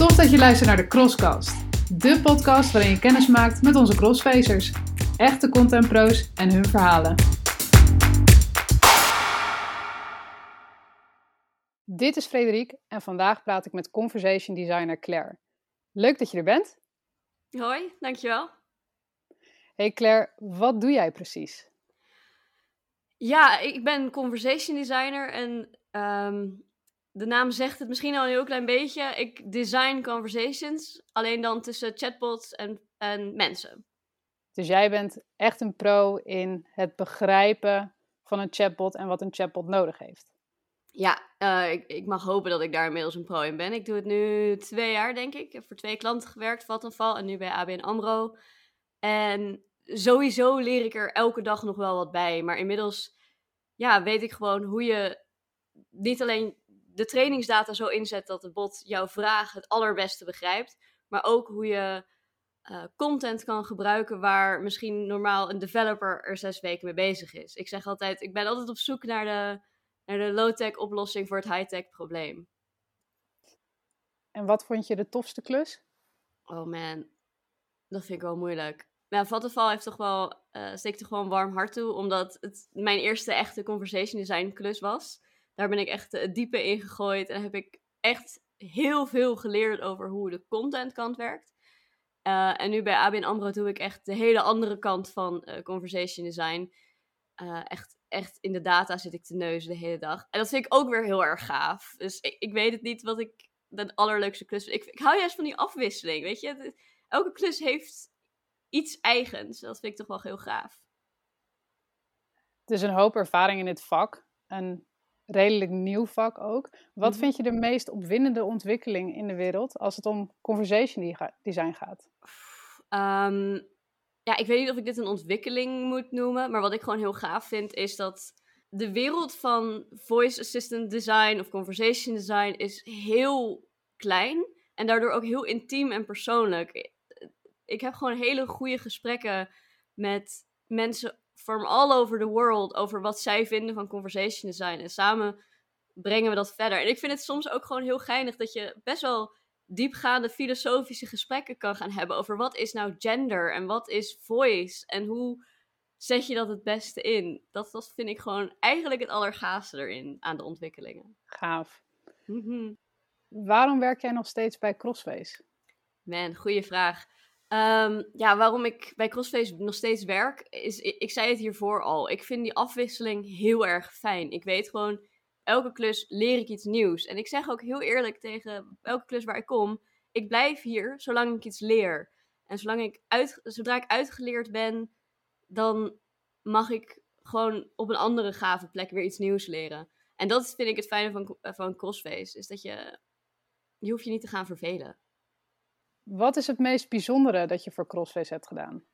Tof dat je luistert naar de Crosscast. De podcast waarin je kennis maakt met onze crossfacers. Echte contentpro's en hun verhalen. Dit is Frederik en vandaag praat ik met conversation designer Claire. Leuk dat je er bent. Hoi, dankjewel. Hey Claire, wat doe jij precies? Ja, ik ben conversation designer en ehm, de naam zegt het misschien al een heel klein beetje. Ik design conversations, alleen dan tussen chatbots en, en mensen. Dus jij bent echt een pro in het begrijpen van een chatbot en wat een chatbot nodig heeft. Ja, uh, ik, ik, mag hopen dat ik daar inmiddels een pro in ben. Ik doe het nu twee jaar, denk ik. Ik heb voor twee klanten gewerkt, Vattenfall, en nu bij ABN AMRO. En sowieso leer ik er elke dag nog wel wat bij. Maar inmiddels ja, weet ik gewoon hoe je niet alleen de trainingsdata zo inzet dat de bot jouw vraag het allerbeste begrijpt, maar ook hoe je uh, content kan gebruiken waar misschien normaal een developer er zes weken mee bezig is. Ik zeg altijd, ik ben altijd op zoek naar de, naar de low-tech oplossing voor het high-tech probleem. En wat vond je de tofste klus? Oh man, dat vind ik wel moeilijk. Nou, Vattenfall heeft toch wel, uh, steekt een warm hart toe, omdat het mijn eerste echte conversation design klus was. Daar ben ik echt het diepe in gegooid en heb ik echt heel veel geleerd over hoe de contentkant werkt. Uh, en nu bij ABN AMRO doe ik echt de hele andere kant van uh, conversation design. echt, echt in de data zit ik te neuzen de hele dag. En dat vind ik ook weer heel erg gaaf. Dus ik, ik weet het niet wat ik de allerleukste klus vind. Ik, ik hou juist van die afwisseling, weet je. Elke klus heeft iets eigens. Dat vind ik toch wel heel gaaf. Het is een hoop ervaring in het vak. Een redelijk nieuw vak ook. Wat mhm. vind je de meest opwindende ontwikkeling in de wereld als het om conversation design gaat? Um, ja, ik weet niet of ik dit een ontwikkeling moet noemen, maar wat ik gewoon heel gaaf vind is dat de wereld van voice assistant design of conversation design is heel klein en daardoor ook heel intiem en persoonlijk ik heb gewoon hele goede gesprekken met mensen from all over the world over wat zij vinden van conversation design. En samen brengen we dat verder. En ik vind het soms ook gewoon heel geinig dat je best wel diepgaande filosofische gesprekken kan gaan hebben over wat is nou gender en wat is voice en hoe zet je dat het beste in. Dat, dat vind ik gewoon eigenlijk het allergaafste erin aan de ontwikkelingen. Gaaf. Mhm. Waarom werk jij nog steeds bij Crossface? Man, goede vraag. Um, ja, waarom ik bij Crossface nog steeds werk, is, ik, zei het hiervoor al, ik vind die afwisseling heel erg fijn. Ik weet gewoon, elke klus leer ik iets nieuws. En ik zeg ook heel eerlijk tegen elke klus waar ik kom, ik blijf hier zolang ik iets leer. En zolang ik uit, zodra ik uitgeleerd ben, dan mag ik gewoon op een andere gave plek weer iets nieuws leren. En dat vind ik het fijne van, van Crossface, is dat je, je hoeft je niet te gaan vervelen. Wat is het meest bijzondere dat je voor CrossFace hebt gedaan?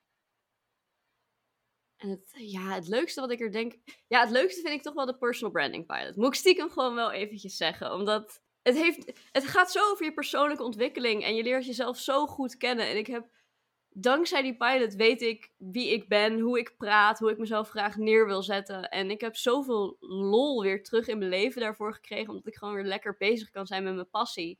En het, ja, het leukste wat ik er denk. Ja, het leukste vind ik toch wel de personal branding pilot. Moet ik stiekem gewoon wel eventjes zeggen. Omdat het, heeft, het gaat zo over je persoonlijke ontwikkeling. En je leert jezelf zo goed kennen. En ik heb. Dankzij die pilot weet ik wie ik ben, hoe ik praat, hoe ik mezelf graag neer wil zetten. En ik heb zoveel lol weer terug in mijn leven daarvoor gekregen. Omdat ik gewoon weer lekker bezig kan zijn met mijn passie.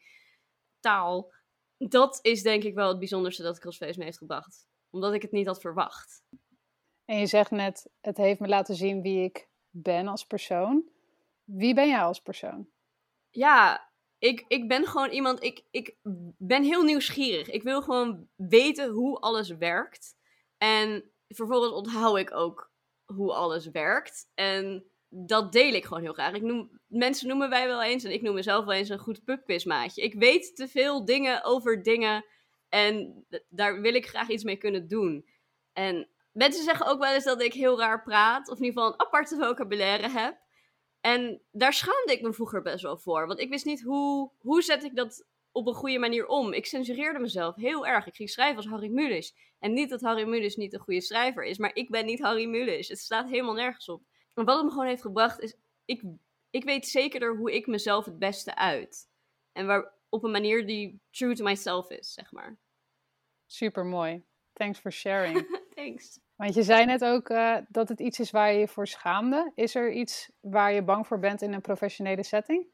Taal dat is denk ik wel het bijzonderste dat Crossface me heeft gebracht. Omdat ik het niet had verwacht. En je zegt net, het heeft me laten zien wie ik ben als persoon. Wie ben jij als persoon? Ja, ik, ik ben gewoon iemand, ik, ik ben heel nieuwsgierig. Ik wil gewoon weten hoe alles werkt. En vervolgens onthoud ik ook hoe alles werkt. En dat deel ik gewoon heel graag. Ik noem, mensen noemen wij wel eens, en ik noem mezelf wel eens een goed pubquizmaatje. Ik weet te veel dingen over dingen en daar wil ik graag iets mee kunnen doen. En mensen zeggen ook wel eens dat ik heel raar praat, of in ieder geval een aparte vocabulaire heb. En daar schaamde ik me vroeger best wel voor, want ik wist niet hoe, hoe zet ik dat op een goede manier om. Ik censureerde mezelf heel erg. Ik ging schrijven als Harry Mulisch. En niet dat Harry Mulisch niet een goede schrijver is, maar ik ben niet Harry Mulisch. Het staat helemaal nergens op. Maar wat het me gewoon heeft gebracht is, ik, ik weet zekerder hoe ik mezelf het beste uit. En waar, op een manier die true to myself is, zeg maar. Super mooi. Thanks for sharing. Thanks. Want je zei net ook uh, dat het iets is waar je je voor schaamde. Is er iets waar je bang voor bent in een professionele setting?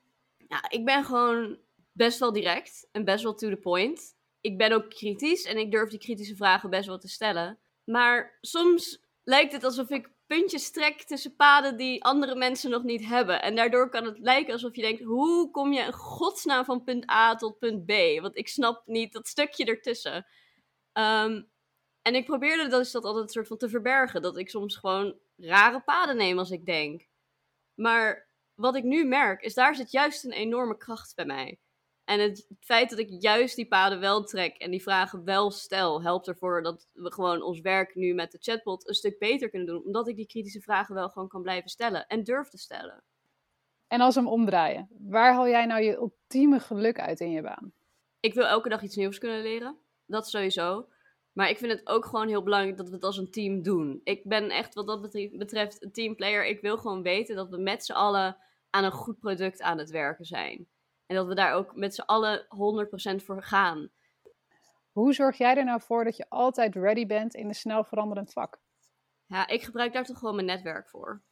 Nou, ik ben gewoon best wel direct en best wel to the point. Ik ben ook kritisch en ik durf die kritische vragen best wel te stellen. Maar soms lijkt het alsof ik puntjes trek tussen paden die andere mensen nog niet hebben. En daardoor kan het lijken alsof je denkt: hoe kom je in godsnaam van punt A tot punt B? Want ik snap niet dat stukje ertussen. Um, en ik probeerde dat, is dat altijd een soort van te verbergen. Dat ik soms gewoon rare paden neem als ik denk. Maar wat ik nu merk, is daar zit juist een enorme kracht bij mij. En het feit dat ik juist die paden wel trek en die vragen wel stel, helpt ervoor dat we gewoon ons werk nu met de chatbot een stuk beter kunnen doen. Omdat ik die kritische vragen wel gewoon kan blijven stellen en durf te stellen. En als we hem omdraaien, waar haal jij nou je ultieme geluk uit in je baan? Ik wil elke dag iets nieuws kunnen leren. Dat sowieso. Maar ik vind het ook gewoon heel belangrijk dat we het als een team doen. Ik ben echt wat dat betreft een teamplayer. Ik wil gewoon weten dat we met z'n allen aan een goed product aan het werken zijn. En dat we daar ook met z'n allen 100% voor gaan. Hoe zorg jij er nou voor dat je altijd ready bent in een snel veranderend vak? Ja, ik gebruik daar toch gewoon mijn netwerk voor.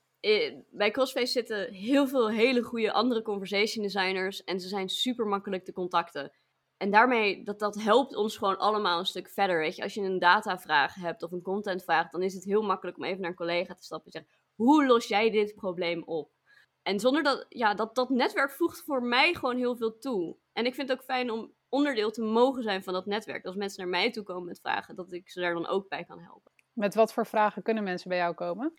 Bij Crossface zitten heel veel hele goede andere conversation designers en ze zijn super makkelijk te contacten. En daarmee, dat, dat helpt ons gewoon allemaal een stuk verder. Weet je, als je een datavraag hebt of een contentvraag, dan is het heel makkelijk om even naar een collega te stappen en te zeggen: hoe los jij dit probleem op? En zonder dat, ja, dat, dat netwerk voegt voor mij gewoon heel veel toe. En ik vind het ook fijn om onderdeel te mogen zijn van dat netwerk. Als mensen naar mij toe komen met vragen, dat ik ze daar dan ook bij kan helpen. Met wat voor vragen kunnen mensen bij jou komen?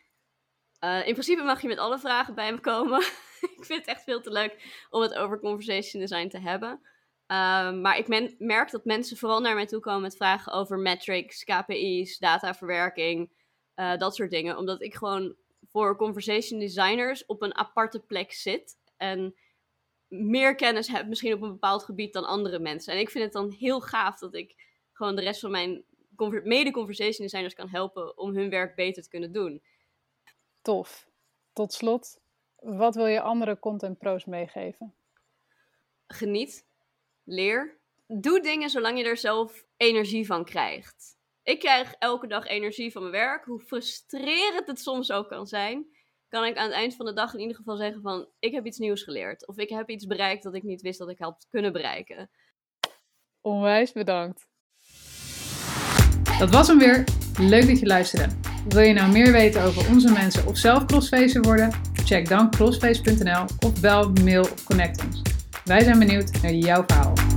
Uh, in principe mag je met alle vragen bij me komen. ik vind het echt veel te leuk om het over conversation design te hebben. Um, maar ik merk dat mensen vooral naar mij toe komen met vragen over metrics, KPI's, dataverwerking, uh, dat soort dingen. Omdat ik gewoon voor conversation designers op een aparte plek zit. En meer kennis heb misschien op een bepaald gebied dan andere mensen. En ik vind het dan heel gaaf dat ik gewoon de rest van mijn mede-conversation designers kan helpen om hun werk beter te kunnen doen. Tof. Tot slot, wat wil je andere content pros meegeven? Geniet leer. Doe dingen zolang je er zelf energie van krijgt. Ik krijg elke dag energie van mijn werk. Hoe frustrerend het soms ook kan zijn, kan ik aan het eind van de dag in ieder geval zeggen van ik heb iets nieuws geleerd. Of ik heb iets bereikt dat ik niet wist dat ik had kunnen bereiken. Onwijs bedankt. Dat was hem weer. Leuk dat je luisterde. Wil je nou meer weten over onze mensen of zelf crossfacer worden? Check dan crossface.nl of bel, mail of connect ons. Wij zijn benieuwd naar jouw verhaal.